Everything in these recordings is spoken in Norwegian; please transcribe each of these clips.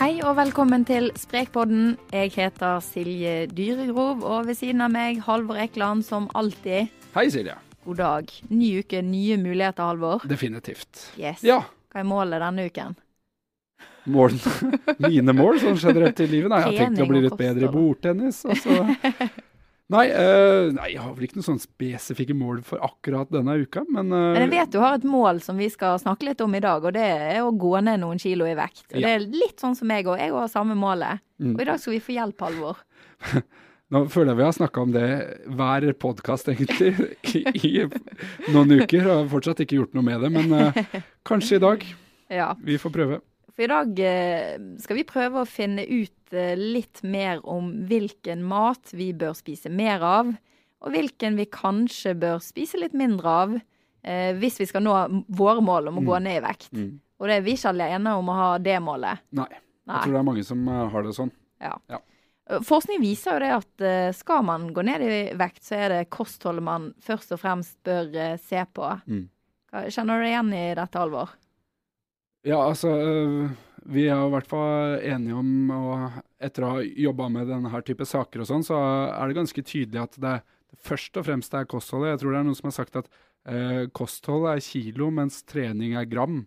Hei og velkommen til Sprekpodden. Jeg heter Silje Dyregrov, og ved siden av meg Halvor Ekland som alltid. Hei, Silje. God dag. Ny uke, nye muligheter, Halvor. Definitivt. Yes. Ja. Hva er målet denne uken? Mål, mine mål sånn generelt i livet? Nei, jeg har tenkt å bli litt bedre i bordtennis. Og så Nei, eh, nei, jeg har vel ikke noen sånne spesifikke mål for akkurat denne uka, men, eh, Men jeg vet du har et mål som vi skal snakke litt om i dag, og det er å gå ned noen kilo i vekt. Og Ja. Det er litt sånn som meg òg. Jeg har samme målet. Mm. Og i dag skal vi få hjelp, Halvor. Nå føler jeg vi har snakka om det hver podkast, egentlig, i, i noen uker. Og har fortsatt ikke gjort noe med det, men eh, kanskje i dag. Ja. Vi får prøve. For i dag eh, skal vi prøve å finne ut eh, litt mer om hvilken mat vi bør spise mer av, og hvilken vi kanskje bør spise litt mindre av eh, hvis vi skal nå våre mål om å gå ned i vekt. Mm. Og det er vi ikke alene om å ha det målet. Nei. Nei. Jeg tror det er mange som har det sånn. Ja. Ja. Forskning viser jo det at skal man gå ned i vekt, så er det kostholdet man først og fremst bør se på. Mm. Kjenner du deg igjen i dette, Alvor? Ja, altså øh, Vi er i hvert fall enige om, og etter å ha jobba med denne her type saker og sånn, så er det ganske tydelig at det, det først og fremst er kostholdet. Jeg tror det er noen som har sagt at eh, kosthold er kilo, mens trening er gram.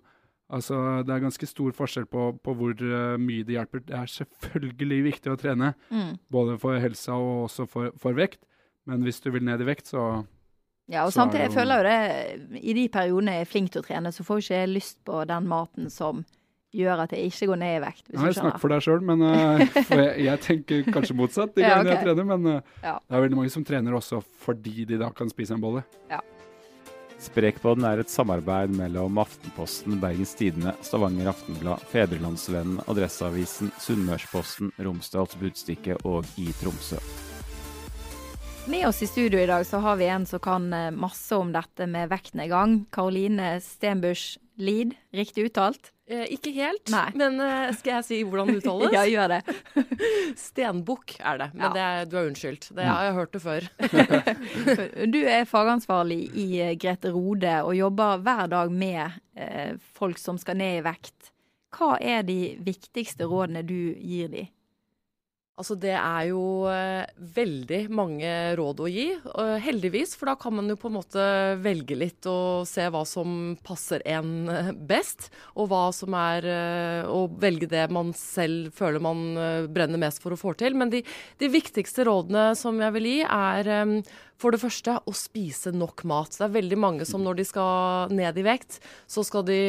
Altså, Det er ganske stor forskjell på, på hvor øh, mye det hjelper. Det er selvfølgelig viktig å trene, Mm. både for helsa og også for, for vekt. Men hvis du vil ned i vekt, så Ja, og Så samtidig, jeg føler jo det I de periodene jeg er flink til å trene, så får jeg ikke lyst på den maten som gjør at jeg ikke går ned i vekt. Hvis Nei, du snakk for deg sjøl, men uh, jeg, jeg tenker kanskje motsatt de Ja, okay. jeg trener. Men uh, Ja. det er veldig mange som trener også fordi de da kan spise en bolle. Ja. Sprekpodden er et samarbeid mellom Aftenposten, Bergens Tidende, Stavanger Aftenblad, Fedrelandsvennen, Adresseavisen, Sunnmørsposten, Romsdals Budstikke og i Tromsø. Med oss i studio i dag så har vi en som kan eh, masse om dette med vektnedgang. Karoline Stenbusch Lid, riktig uttalt? Eh, ikke helt, Nei. men eh, skal jeg si hvordan det uttales? Ja, gjør det. Stenbukk er det, men Ja. det er, du er unnskyldt. Det har jeg hørt det før. Du er fagansvarlig i eh, Grete Rode og jobber hver dag med eh, folk som skal ned i vekt. Hva er de viktigste rådene du gir de? Altså Det er jo eh, veldig mange råd å gi, heldigvis. For da kan man jo på en måte velge litt og se hva som passer en eh, best. Og hva som er eh, Å velge det man selv føler man brenner mest for å få til. Men de, de viktigste rådene som jeg vil gi, er for det første å spise nok mat. Det er veldig mange som når de skal ned i vekt, så skal de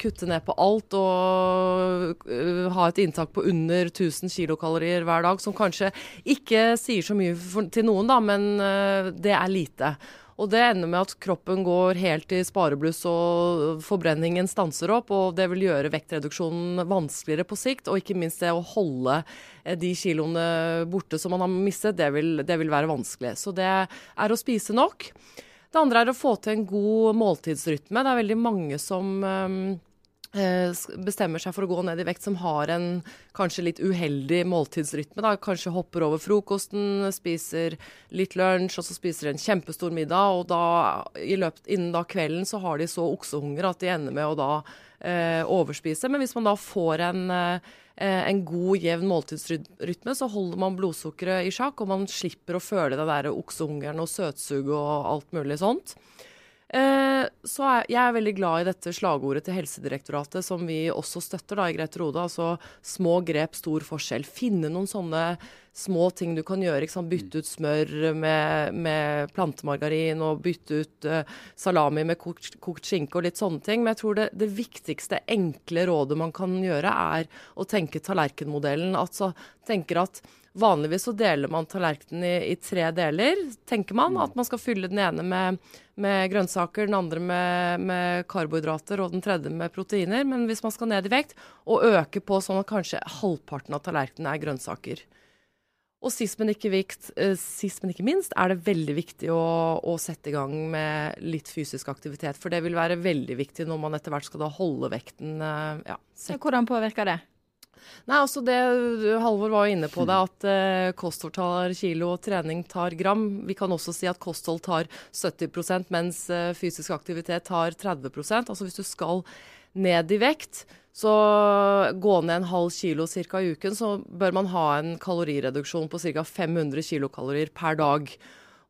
kutte ned på alt og øh, ha et inntak på under 1000 kilokalorier hver dag, som kanskje ikke sier så mye til noen, da, men øh, det er lite. Og det ender med at kroppen går helt i sparebluss og forbrenningen stanser opp. Og det vil gjøre vektreduksjonen vanskeligere på sikt. Og ikke minst det å holde eh, de kiloene borte som man har mistet, det vil, det vil være vanskelig. Så det er å spise nok. Det andre er å få til en god måltidsrytme. Det er veldig mange som eh, s- bestemmer seg for å gå ned i vekt som har en kanskje litt uheldig måltidsrytme. Da. Kanskje hopper over frokosten, spiser litt lunsj, og så spiser en kjempestor middag. Og da, løpet, innen da kvelden så har de så oksehunger at de ender med å da eh, overspise. Men hvis man da får en, eh, en god, jevn måltidsrytme, så holder man blodsukkeret i sjakk, og man slipper å føle den der oksehungeren og søtsug og alt mulig sånt. Eh, så er, jeg er veldig glad i dette slagordet til Helsedirektoratet, som vi også støtter da i Grete Rode. Altså små grep, stor forskjell. Finne noen sånne små ting du kan gjøre. Bytte ut smør med, med plantemargarin, og bytte ut eh, salami med kokt, kokt skinke og litt sånne ting. Men jeg tror det, det viktigste enkle rådet man kan gjøre, er å tenke tallerkenmodellen. Altså tenker at Vanligvis så deler man tallerkenen i, i tre deler, tenker man. At man skal fylle den ene med, med grønnsaker, den andre med, med karbohydrater og den tredje med proteiner. Men hvis man skal ned i vekt, og øke på sånn at kanskje halvparten av tallerkenen er grønnsaker. Og sist, men ikke, vikt, eh, sist, men ikke minst er det veldig viktig å, å sette i gang med litt fysisk aktivitet. For det vil være veldig viktig når man etter hvert skal da holde vekten. eh, Ja, hvordan påvirker det? Nei, altså det Halvor var jo inne på det, at eh, kosthold tar kilo og trening tar gram. Vi kan også si at kosthold tar 70% mens eh, fysisk aktivitet tar 30% Altså hvis du skal ned i vekt, så gå ned en halv kilo ca. i uken, så bør man ha en kalorireduksjon på ca. 500 kilokalorier per dag.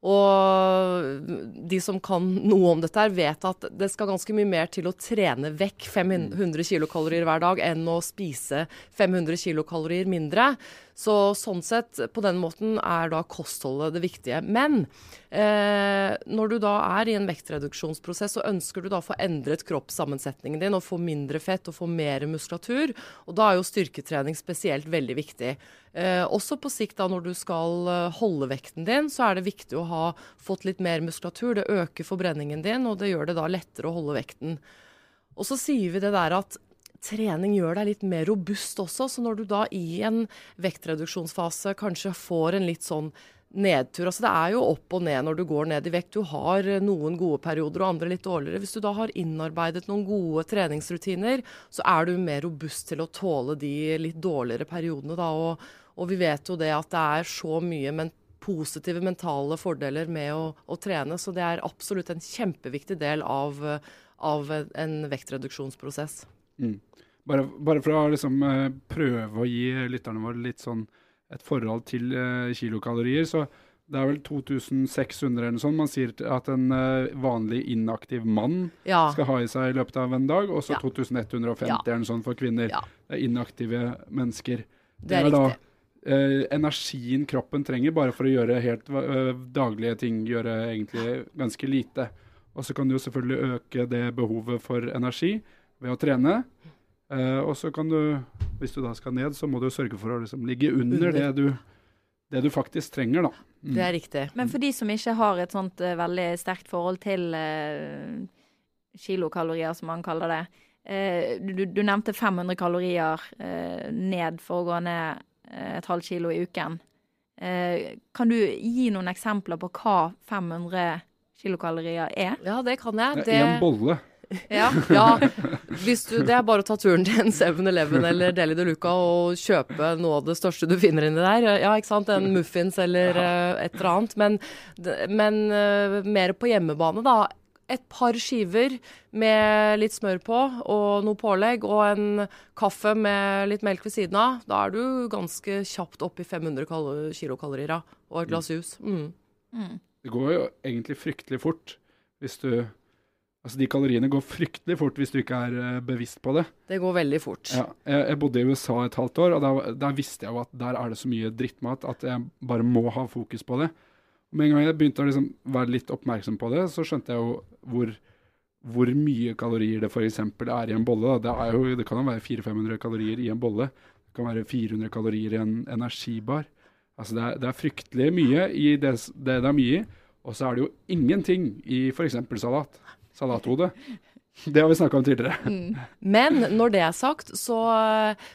Og de som kan noe om dette, her vet at det skal ganske mye mer til å trene vekk 500 kilokalorier hver dag enn å spise 500 kilokalorier mindre. Så sånn sett, på den måten, er da kostholdet det viktige. Men eh, når du da er i en vektreduksjonsprosess, så ønsker du da å få endret kroppssammensetningen din og få mindre fett og få mer muskulatur. Og da er jo styrketrening spesielt veldig viktig. Eh, også på sikt da når du skal eh, holde vekten din, så er det viktig å ha fått litt mer muskulatur. Det øker forbrenningen din, og det gjør det da lettere å holde vekten. Og så sier vi det der at trening gjør deg litt mer robust også. Så når du da i en vektreduksjonsfase kanskje får en litt sånn nedtur. Altså det er jo opp og ned når du går ned i vekt. Du har noen gode perioder og andre litt dårligere. Hvis du da har innarbeidet noen gode treningsrutiner, så er du mer robust til å tåle de litt dårligere periodene da. Og, og vi vet jo det at det er så mye men positive mentale fordeler med å, å, trene, så det er absolutt en kjempeviktig del av, av en vektreduksjonsprosess. Mm. Bare, bare, for å liksom, uh, prøve å gi lytterne våre litt sånn et forhold til uh, kilokalorier, så det er vel 2600 eller noe sånt man sier at en uh, vanlig inaktiv mann ja. skal ha i seg i løpet av en dag, og så ja. 2150 ja. eller noe sånt for kvinner. Ja. Det er inaktive mennesker. Det er, det er da energien kroppen trenger bare for å gjøre helt daglige ting, gjøre egentlig ganske lite. Og så kan du jo selvfølgelig øke det behovet for energi ved å trene. Eh, og så kan du, hvis du da skal ned, så må du sørge for å liksom ligge under, under. Det, du, det, du, faktisk trenger, da. Mm. Det er riktig. Men for de som ikke har et sånt uh, veldig sterkt forhold til uh, kilokalorier, som man kaller det. Du, du, nevnte 500 kalorier ned for å gå ned et halvt kilo i uken. kan du gi noen eksempler på hva 500 kilokalorier er? Ja, det kan jeg. Det er en bolle. Ja, ja. Du, det er bare å ta turen til en 7-Eleven eller Deli de Luca og kjøpe noe av det største du finner inni der. Ja, ikke sant. En muffins eller uh, et eller annet. Men, men mer på hjemmebane, da. Et par skiver med litt smør på og noe pålegg, og en kaffe med litt melk ved siden av. Da er du ganske kjapt opp i 500 kilokalorier og et glass jus. Mm. Mm. Det går jo egentlig fryktelig fort hvis du Altså, De kaloriene går fryktelig fort hvis du ikke er uh, bevisst på det. Det går veldig fort. Ja, jeg, jeg, bodde i USA et halvt år, og der, der, visste jeg jo at der er det så mye drittmat at jeg bare må ha fokus på det. Og Med en gang jeg begynte å liksom være litt oppmerksom på det, så skjønte jeg jo hvor, hvor mye kalorier det f.eks. er i en bolle. Det, jo, det, kan jo være 400-500 kalorier i en bolle. Det kan være 400 kalorier i en energibar. Altså det er, det er fryktelig mye i det, det det er mye i. Og så er det jo ingenting i f.eks. salat salathode. Det har vi snakka om tidligere. Mm. Men når det er sagt, så,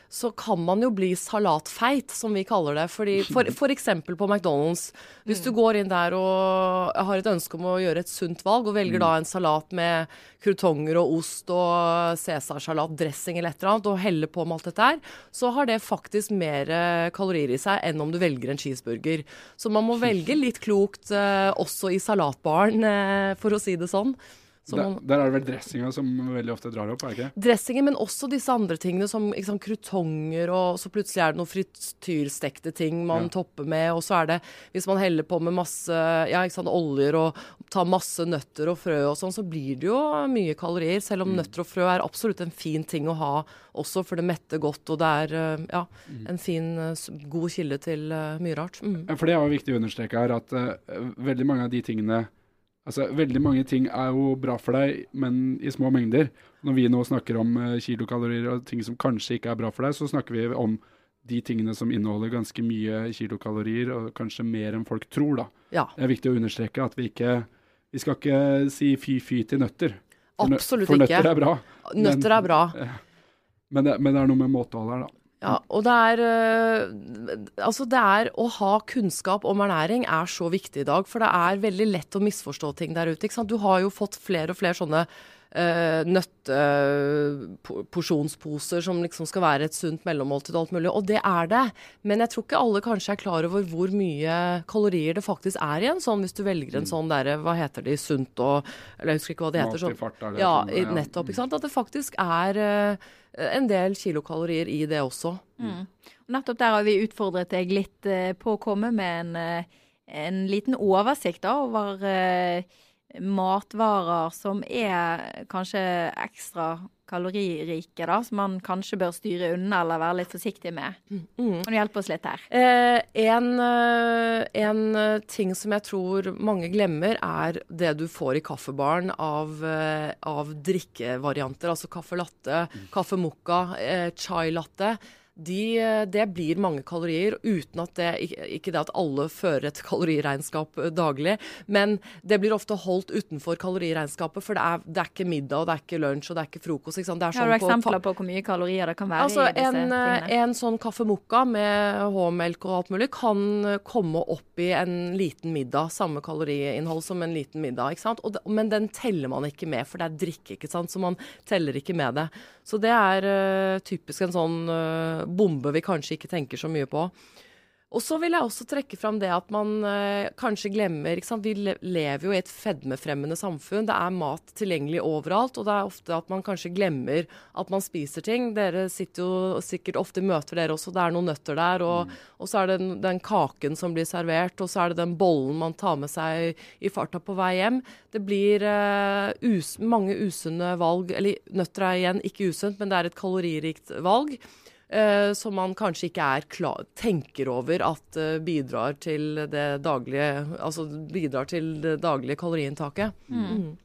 så, kan man jo bli salatfeit, som vi kaller det. Fordi, for, for eksempel på McDonald's. Hvis mm. du går inn der og har et ønske om å gjøre et sunt valg, og velger mm. da en salat med krutonger og ost og cæsarsalat, dressing eller et eller annet, og heller på med alt dette her, så har det faktisk mer kalorier i seg enn om du velger en cheeseburger. Så man må velge litt klokt uh, også i salatbaren, uh, for å si det sånn. Der, der, er det vel dressinga som veldig ofte drar opp, er det ikke? Dressingen, men også disse andre tingene som liksom, krutonger, og så plutselig er det noen frityrstekte ting man ja. topper med, og så er det Hvis man heller på med masse ja, sant, oljer og tar masse nøtter og frø og sånn, så blir det jo mye kalorier. Selv om mm. nøtter og frø er absolutt en fin ting å ha også, for det metter godt, og det er eh, ja, mm. en fin, eh, god kilde til uh, mye rart. Mm. For det er jo viktig å understreke her at uh, veldig mange av de tingene Altså, Veldig mange ting er jo bra for deg, men i små mengder. Når vi nå snakker om uh, kilokalorier og ting som kanskje ikke er bra for deg, så snakker vi om de tingene som inneholder ganske mye kilokalorier, og kanskje mer enn folk tror. da. Ja. Det er viktig å understreke at vi ikke vi skal ikke si fy-fy til nøtter. Absolutt ikke. For nøtter er bra. Nøtter er bra. Men, men, det, men det er noe med måtehold her, da. Ja, og det er øh, Altså, det er å ha kunnskap om ernæring er så viktig i dag. For det er veldig lett å misforstå ting der ute. ikke sant? Du har jo fått flere og flere sånne uh, nøtteporsjonsposer som liksom skal være et sunt mellommåltid og alt mulig. Og det er det. Men jeg tror ikke alle kanskje er klar over hvor mye kalorier det faktisk er i en sånn, hvis du velger en sånn derre, hva heter de, sunt og Eller jeg husker ikke hva det heter. Sånn. fart, er det ja, jeg nettopp. ikke sant? At det faktisk er eh, en del kilokalorier i det også. Mm. Nettopp der har vi utfordret deg litt eh, på å komme med en, uh, en liten oversikt da, over uh, matvarer som er kanskje ekstra kaloririke, da, som man kanskje bør styre unna eller være litt forsiktig med. Mm. Kan du hjelpe oss litt her? Eh, en, eh, en eh, ting som jeg tror mange glemmer, er det du får i kaffebaren av, eh, av drikkevarianter. Altså kaffe latte, caffè mocca, eh, chai latte. De, det blir mange kalorier, uten at det ikke- det at alle fører et kaloriregnskap eh, daglig, men det blir ofte holdt utenfor kaloriregnskapet, for det er, det er ikke middag, og det er ikke lunsj, og det er ikke frokost. Ikke sant? Er Har du eksempler på- på hvor mye kalorier det kan være Altså, i disse en, eh, tingene? en sånn kaffe mocca med H-melk og alt mulig kan komme opp i en liten middag. Samme kaloriinnhold som en liten middag. ikke sant? Det, men den teller man ikke med, for det er drikke, ikke sant? så man teller ikke med det. Så det er eh, typisk en sånn eh, bombe vi kanskje ikke tenker så mye på. Og så vil jeg også trekke fram det at man eh, kanskje glemmer? Vi lever jo i et fedmefremmende samfunn. Det er mat tilgjengelig overalt, og det er ofte at man kanskje glemmer at man spiser ting. Dere sitter jo sikkert ofte i møter dere også, det er noen nøtter der, og, og så er det den, den kaken som blir servert, og så er det den bollen man tar med seg i farta på vei hjem. Det blir eh, us mange usunne valg, eller nøtter er igjen ikke usunt, men det er et kaloririkt valg. Eh, som man kanskje ikke er klar, tenker over at eh, bidrar til det daglige Altså bidrar til det daglige kaloriinntaket. Mm.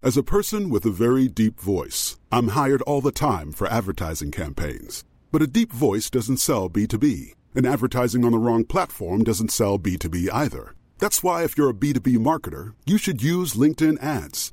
As a person with a very deep voice, I'm hired all the time for advertising campaigns. But a deep voice doesn't sell B2B, and advertising on the wrong platform doesn't sell B2B either. That's why, if you're a B2B marketer, you should use LinkedIn ads.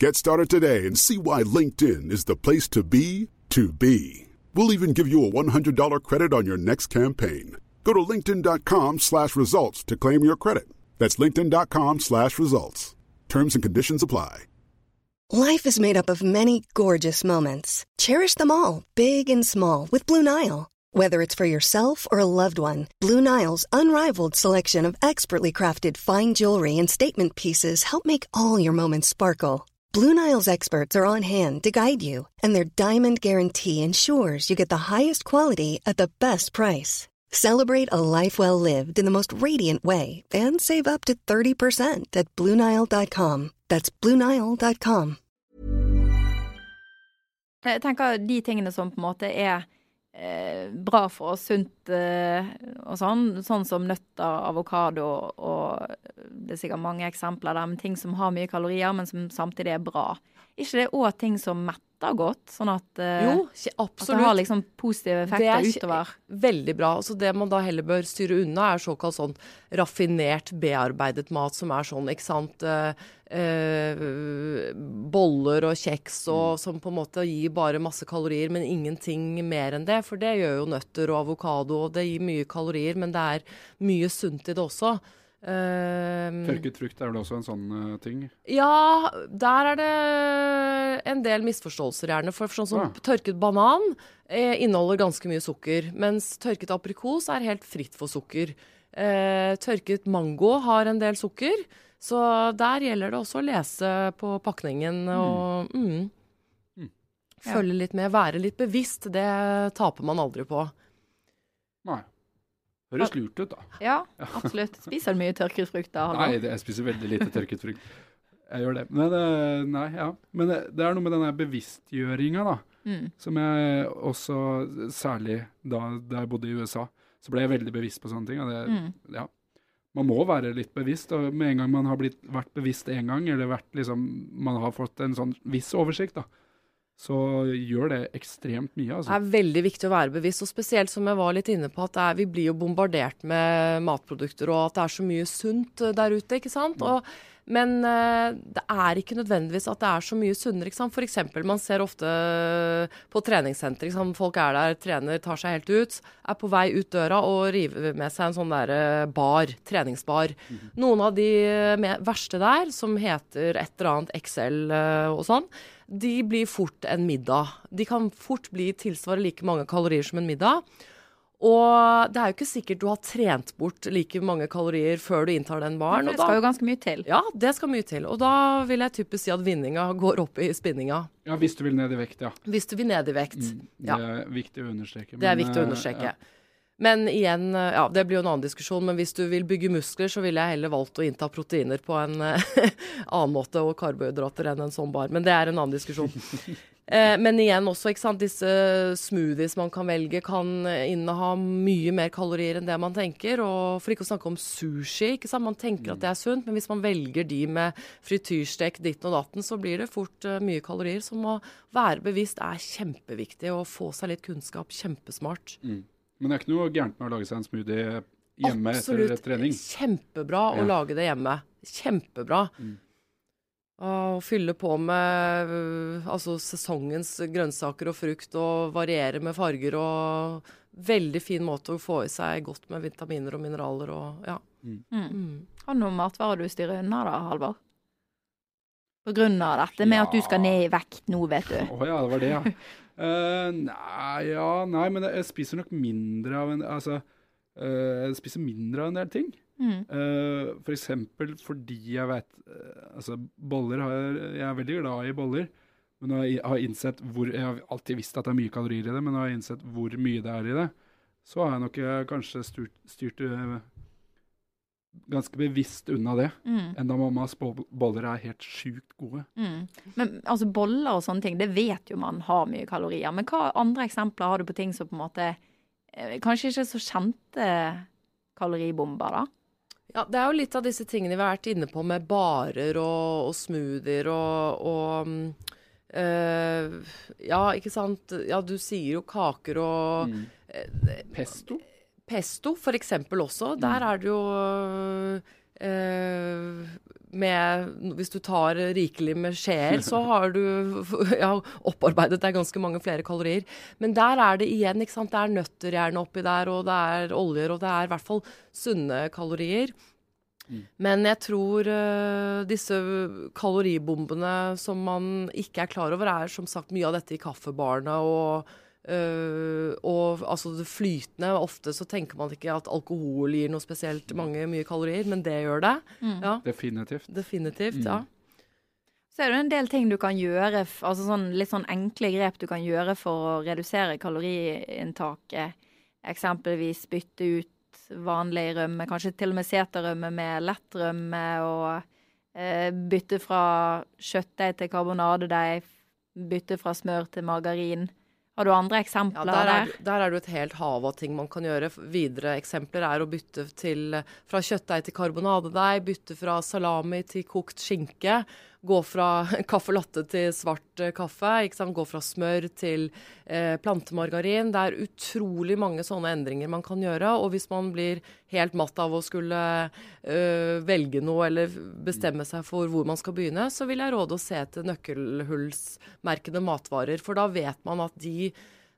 Get started today and see why LinkedIn is the place to be to be. We'll even give you a $100 credit on your next campaign. Go to linkedin.com slash results to claim your credit. That's linkedin.com slash results. Terms and conditions apply. Life is made up of many gorgeous moments. Cherish them all, big and small, with Blue Nile. Whether it's for yourself or a loved one, Blue Nile's unrivaled selection of expertly crafted fine jewelry and statement pieces help make all your moments sparkle. Blue Nile's experts are on hand to guide you, and their diamond guarantee ensures you get the highest quality at the best price. Celebrate a life well lived in the most radiant way and save up to 30% at BlueNile.com. That's BlueNile.com. Jeg tenker de tingene som på en måte er bra for oss, sunt eh, og sånn, sånn som nøtter, avokado og det er sikkert mange eksempler der men ting som har mye kalorier, men som samtidig er bra. Ikke det òg ting som metter godt, sånn at, eh, Jo, absolutt. at det har liksom positive Det er utover? Veldig bra. Altså det man da heller bør styre unna, er såkalt sånn raffinert, bearbeidet mat som er sånn, ikke sant eh, eh, Boller og kjeks og som på en måte gir bare masse kalorier, men ingenting mer enn det. For det gjør jo nøtter og avokado, og det gir mye kalorier, men det er mye sunt i det også. Eh, Tørket frukt er vel også en sånn uh, ting? ja, der er det en del misforståelser, gjerne. For sånn som ja. tørket banan eh, inneholder ganske mye sukker, mens tørket aprikos er helt fritt for sukker. Eh, tørket mango har en del sukker, så der gjelder det også å lese på pakningen og mm, Mm. følge litt med. Være litt bevisst, det taper man aldri på. Nei. Høres lurt ut, da. Ja, absolutt. Spiser du mye tørket frukt da? Nei, det, jeg spiser veldig lite tørket frukt. Jeg gjør det. Men, eh, nei, ja. Men det, det er noe med den der bevisstgjøringa, da. Mm. Som jeg også, særlig da, da jeg bodde i USA, så ble jeg veldig bevisst på sånne ting. Det, Mm. ja. man må være litt bevisst. Og med en gang man har blitt, vært bevisst én gang, eller vært, liksom, man har fått en sånn viss oversikt, da, så gjør det ekstremt mye. Det Altså. er veldig viktig å være bevisst, og spesielt som jeg var litt inne på, at det er, vi blir jo bombardert med matprodukter, og at det er så mye sunt eh, der ute, ikke sant. Og, men uh, det er ikke nødvendigvis at det er så mye sunnere. ikke sant? Eksempel, man ser ofte på treningssenter, ikke sant? folk er der, trener, tar seg helt ut, er på vei ut døra og river med seg en sånn der eh, bar, treningsbar. Noen av de verste der, som heter et eller annet XL eh, og sånn, de blir fort en middag. De kan fort bli tilsvare like mange kalorier som en middag. Og det er jo ikke sikkert du har trent bort like mange kalorier før du inntar den baren. Det da- skal jo ganske mye til. ja, det skal mye til. Og da vil jeg typisk si at vinninga går opp i spinninga. Ja, hvis du vil ned i vekt, ja. Hvis du vil ned i vekt. Det Ja, er viktig å understreke. det er viktig å eh, understreke. ja. Men igjen, eh, ja, det blir jo en annen diskusjon. Men hvis du vil bygge muskler, så ville jeg heller valgt å innta proteiner på en eh, annen måte, og karbohydrater enn en sånn bar. Men det er en annen diskusjon. Eh, men igjen også, ikke sant, disse smoothies man kan velge, kan inneha mye mer kalorier enn det man tenker. Og for ikke å snakke om sushi. ikke sant, Man tenker at det er sunt, men hvis man velger de med frityrstek ditten og datten, så blir det fort uh, mye kalorier. Så å være bevisst er kjempeviktig. Å få seg litt kunnskap, kjempesmart. Men det er ikke noe gærent med å lage seg en smoothie hjemme Absolutt. etter trening. Absolutt. Kjempebra å lage det hjemme. Kjempebra. Og fylle på med øh, altså sesongens grønnsaker og frukt, og variere med farger og Veldig fin måte å få i seg godt med vitaminer og mineraler og ja. Mm. Har du noen matvarer du styrer unna da, Halvor? På grunn av dette med at du skal ned i vekt nå, vet du. Å ja, det var det, ja. uh, nei, ja, nei, men jeg spiser nok mindre av en Altså, uh, jeg spiser mindre av en del ting. Mm. Eh, for eksempel fordi jeg vet eh, Altså, boller har jeg er veldig glad i boller. Men når jeg har innsett hvor Jeg har alltid visst at det er mye kalorier i det, men når jeg har innsett hvor mye det er i det, så har jeg nok eh, kanskje styrt, styrt ganske bevisst unna det. Mm. Enda mammas boller er helt sjukt gode. Mm. Men altså boller og sånne ting, det vet jo man har mye kalorier. Men hva andre eksempler har du på ting som på en måte kanskje ikke så kjente kaloribomber, da? Ja, det er jo litt av disse tingene vi har vært inne på med barer og, og smoothier og, og mm, eh, Ja, ikke sant. Ja, du sier jo kaker og Pesto? Pesto for eksempel også. Der er det jo eh, med Hvis du tar rikelig med skjeer, så har du ja, opparbeidet deg ganske mange flere kalorier. Men der er det igjen, ikke sant. Det er nøtter gjerne oppi der, og det er oljer, og det er i hvert fall sunne kalorier. Men jeg tror uh, disse kaloribombene som man ikke er klar over, er som sagt mye av dette i kaffebarene og eh, og altså det flytende. Ofte så tenker man ikke at alkohol gir noe spesielt mange mye kalorier, men det gjør det. Ja, Definitivt. definitivt. Ja. Så er det en del ting du kan gjøre, altså sånn, litt sånn enkle grep du kan gjøre for å redusere kaloriinntaket. Eksempelvis bytte ut vanlig rømme, kanskje til og med seterrømme med lett rømme, og eh, bytte fra kjøttdeig til karbonadedeig, bytte fra smør til margarin. Har du andre eksempler der, der? er, der er det jo et helt hav av ting man kan gjøre. Videre eksempler er å bytte til, fra kjøttdeig til karbonadedeig, bytte fra salami til kokt skinke, gå fra kaffe latte til svart eh, kaffe, gå fra smør til eh, plantemargarin. Det er utrolig mange sånne endringer man kan gjøre. Og hvis man blir helt matt av å skulle eh, velge noe eller bestemme seg for hvor man skal begynne, så vil jeg råde å se etter nøkkelhullsmerkede matvarer. For da vet man at de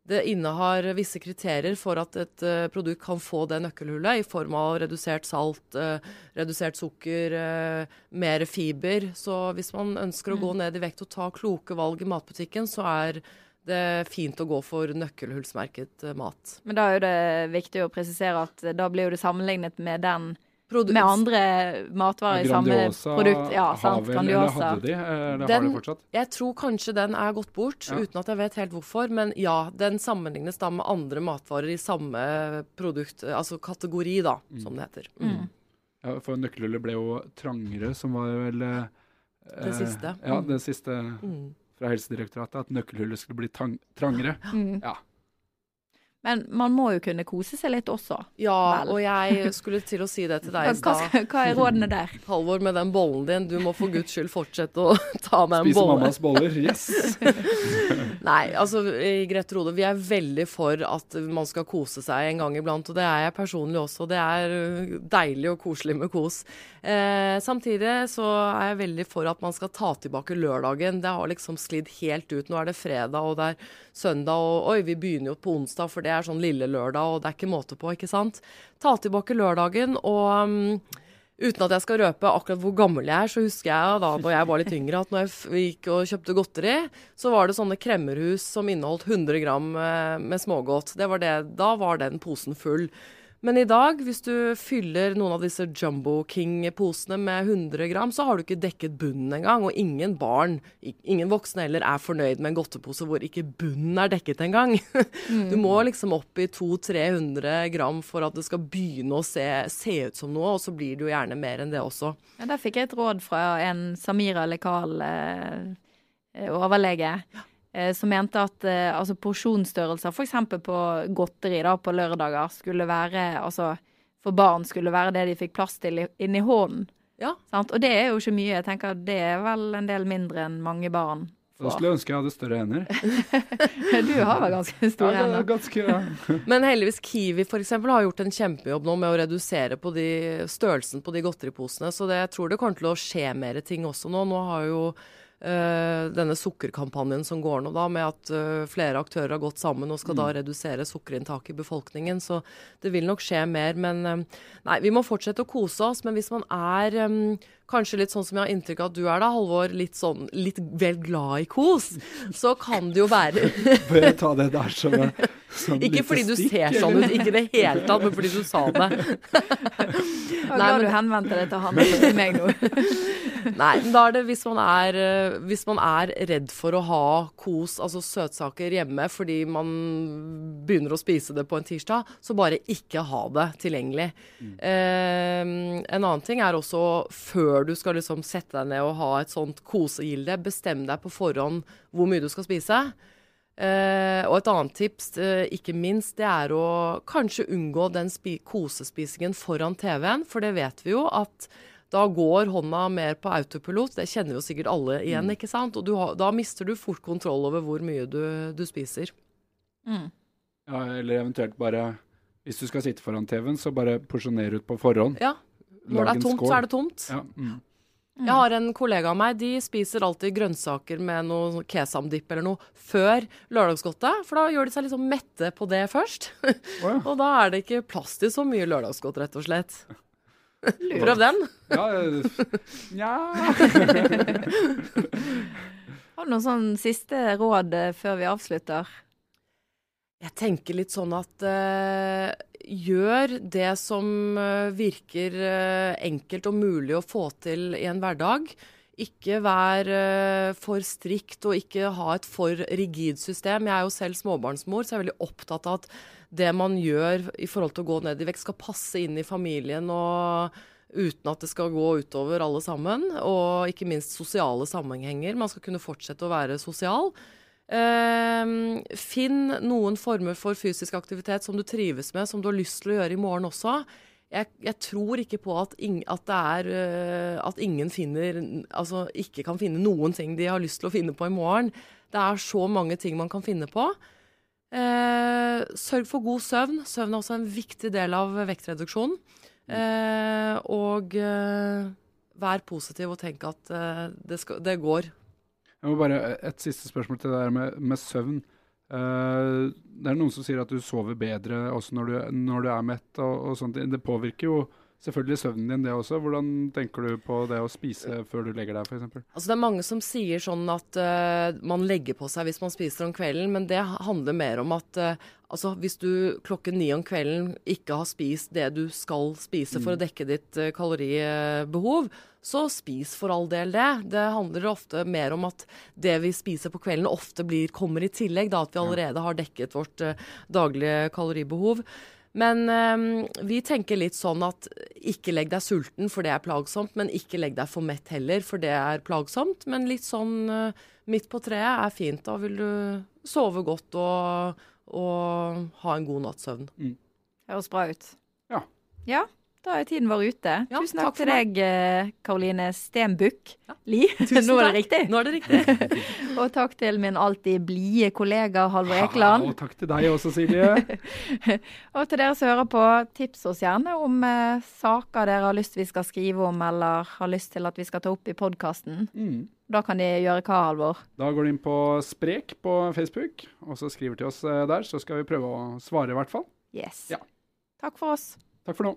det innehar visse kriterier for at et eh, produkt kan få det nøkkelhullet, i form av redusert salt, eh, redusert sukker, eh, mer fiber. Så hvis man ønsker å gå ned i vekt og ta kloke valg i matbutikken, så er det fint å gå for nøkkelhullsmerket mat. Men da er det viktig å presisere at da blir det sammenlignet med den Produ- med andre matvarer i samme produkt. Ja, sant. vel, eller hadde de, eller den, har de fortsatt? Jeg tror kanskje den er gått bort, Ja. uten at jeg vet helt hvorfor. Men ja, den sammenlignes da med andre matvarer i samme produkt, eh, altså kategori, da, som det heter. Mm. Ja, for nøkkelhullet ble jo trangere, som var vel eh, Det siste. Ja, det siste Mm. fra Helsedirektoratet, at nøkkelhullet skulle bli tang trangere. Mm. Ja. Men man må jo kunne kose seg litt også. Ja, Vel. og jeg skulle til å si det til deg i stad. hva er rådene der? Halvor, med den bollen din, du må for guds skyld fortsette å ta med en bolle. Spise mammas boller. Yes! Nei, altså i Grete Rode, vi er veldig for at man skal kose seg en gang iblant. Og det er jeg personlig også. Det er uh, deilig og koselig med kos. Eh, samtidig så er jeg veldig for at man skal ta tilbake lørdagen. Det har liksom sklidd helt ut. Nå er det fredag og det er søndag, og oi, vi begynner jo på onsdag, for det er sånn lille lørdag, og det er ikke måte på, ikke sant. Ta tilbake lørdagen og um, Uten at jeg skal røpe akkurat hvor gammel jeg er, så husker jeg da når jeg var litt yngre, at når jeg gikk og kjøpte godteri, så var det sånne kremmerhus som inneholdt 100 gram eh, med smågodt. Det var det, da var den posen full. Men i dag, hvis du fyller noen av disse Jumbo King-posene med 100 gram, så har du ikke dekket bunnen engang. Og ingen barn, ingen voksne heller, er fornøyd med en godtepose hvor ikke bunnen er dekket engang. Du må liksom opp i 200-300 gram for at det skal begynne å se, se ut som noe, og så blir det jo gjerne mer enn det også. Ja, der fikk jeg et råd fra en Samira Lekal eh, eh, overlege. eh, Som mente at eh, altså porsjonsstørrelser f.eks. på godteri da, på lørdager skulle være altså for barn skulle være det de fikk plass til inni hånden. Ja. Sant? Og det er jo ikke mye. Jeg tenker Det er vel en del mindre enn mange barn Da skulle jeg ønske jeg hadde større hender. Du har vel ganske store Ja, det er hender. ganske, ja. Men heldigvis Kiwi for eksempel, har gjort en kjempejobb nå med å redusere på de, størrelsen på de godteriposene. Så det, jeg tror det kommer til å skje mer ting også nå. Nå har jo eh, denne sukkerkampanjen som går nå, da, med at eh, flere aktører har gått sammen og skal da redusere sukkerinntaket i befolkningen. Så det vil nok skje mer. Men eh, nei, vi må fortsette å kose oss. Men hvis man er eh, kanskje litt sånn som jeg har inntrykk av at du er da, Halvor, litt sånn litt vel glad i kos, så kan det jo være Bør jeg ta det der som en som Ikke fordi du stikk, ser sånn ut, ikke i det hele tatt, men fordi du sa det. Nei, men- du henvendte deg til han, ikke til meg nå. Nei, men da er det hvis man er, eh, hvis man er redd for å ha kos, altså søtsaker hjemme fordi man begynner å spise det på en tirsdag, så bare ikke ha det tilgjengelig. Eh, en annen ting er også før du skal liksom sette deg ned og ha et sånt kosegilde, bestem deg på forhånd hvor mye du skal spise. Uh, og et annet tips, uh, ikke minst, det er å kanskje unngå den spi kosespisingen foran TV-en. For det vet vi jo at da går hånda mer på autopilot. Det kjenner jo sikkert alle igjen, ikke sant? Og du har, da mister du fort kontroll over hvor mye du, du spiser. Mm. Ja, eller eventuelt bare Hvis du skal sitte foran TV-en, så bare porsjoner ut på forhånd. Ja. Når det er tomt, så er det tomt. Ja, mm. Mm. Jeg har en kollega av meg, de spiser alltid grønnsaker med noe kesamdipp eller noe før lørdagsgodtet. For da gjør de seg liksom mette på det først. Oh, ja. og da er det ikke plass til så mye lørdagsgodt, rett og slett. Prøv den. Ja, nja Har du noen sånn siste råd eh, før vi avslutter? Jeg tenker litt sånn at uh, gjør det som eh, virker uh, enkelt og mulig å få til i en hverdag. Ikke vær uh, for strikt og ikke ha et for rigid system. Jeg er jo selv småbarnsmor, så jeg er veldig opptatt av at det man gjør i forhold til å gå ned i vekt, skal passe inn i familien og uten at det skal gå utover alle sammen. Og ikke minst sosiale sammenhenger. Man skal kunne fortsette å være sosial. Ehm, finn noen former for fysisk aktivitet som du trives med, som du har lyst til å gjøre i morgen også. Jeg, jeg tror ikke på at, ing, at det er øh, at ingen finner Altså ikke kan finne noen ting de har lyst til å finne på i morgen. Det er så mange ting man kan finne på. Eh, sørg for god søvn. Søvn er også en viktig del av vektreduksjonen. Eh, og eh, vær positiv og tenk at eh, det, skal, det går. Jeg må bare Et siste spørsmål til det der med, med søvn. Uh, det er noen som sier at du sover bedre også når du, når du er mett. og, og sånt. Det påvirker jo selvfølgelig søvnen din, det også. Hvordan tenker du på det å spise før du legger deg, f.eks.? Altså Det er mange som sier sånn at uh, man legger på seg hvis man spiser om kvelden, men det handler mer om at uh, altså hvis du klokken ni om kvelden ikke har spist det du skal spise for å dekke ditt uh, kaloribehov, så spis for all del det. Det handler ofte mer om at det vi spiser på kvelden ofte blir, kommer i tillegg, da at vi allerede har dekket vårt daglige kaloribehov. Men um, vi tenker litt sånn at ikke legg deg sulten, for det er plagsomt. Men ikke legg deg for mett heller, for det er plagsomt. Men litt sånn uh, midt på treet er fint. Da vil du sove godt og, og ha en god natts søvn. Høres bra ut. Ja. Ja, da er tiden vår ute. Ja, Tusen takk, takk til deg, eh, Karoline Stenbukk Ja. Li. Nå er det riktig. Nå er det riktig. Og takk til min alltid blide kollega Halvor Ja, og takk til deg også, Silje. Og til dere som hører på, tips oss gjerne om eh, saker dere har lyst vi skal skrive om, eller har lyst til at vi skal ta opp i podkasten. Mm. Da kan de gjøre hva, Halvor? Da går de inn på Sprek på Facebook, og så skriver til oss eh, der. Så skal vi prøve å svare, i hvert fall. Yes. Ja. Takk for oss. Takk for nå.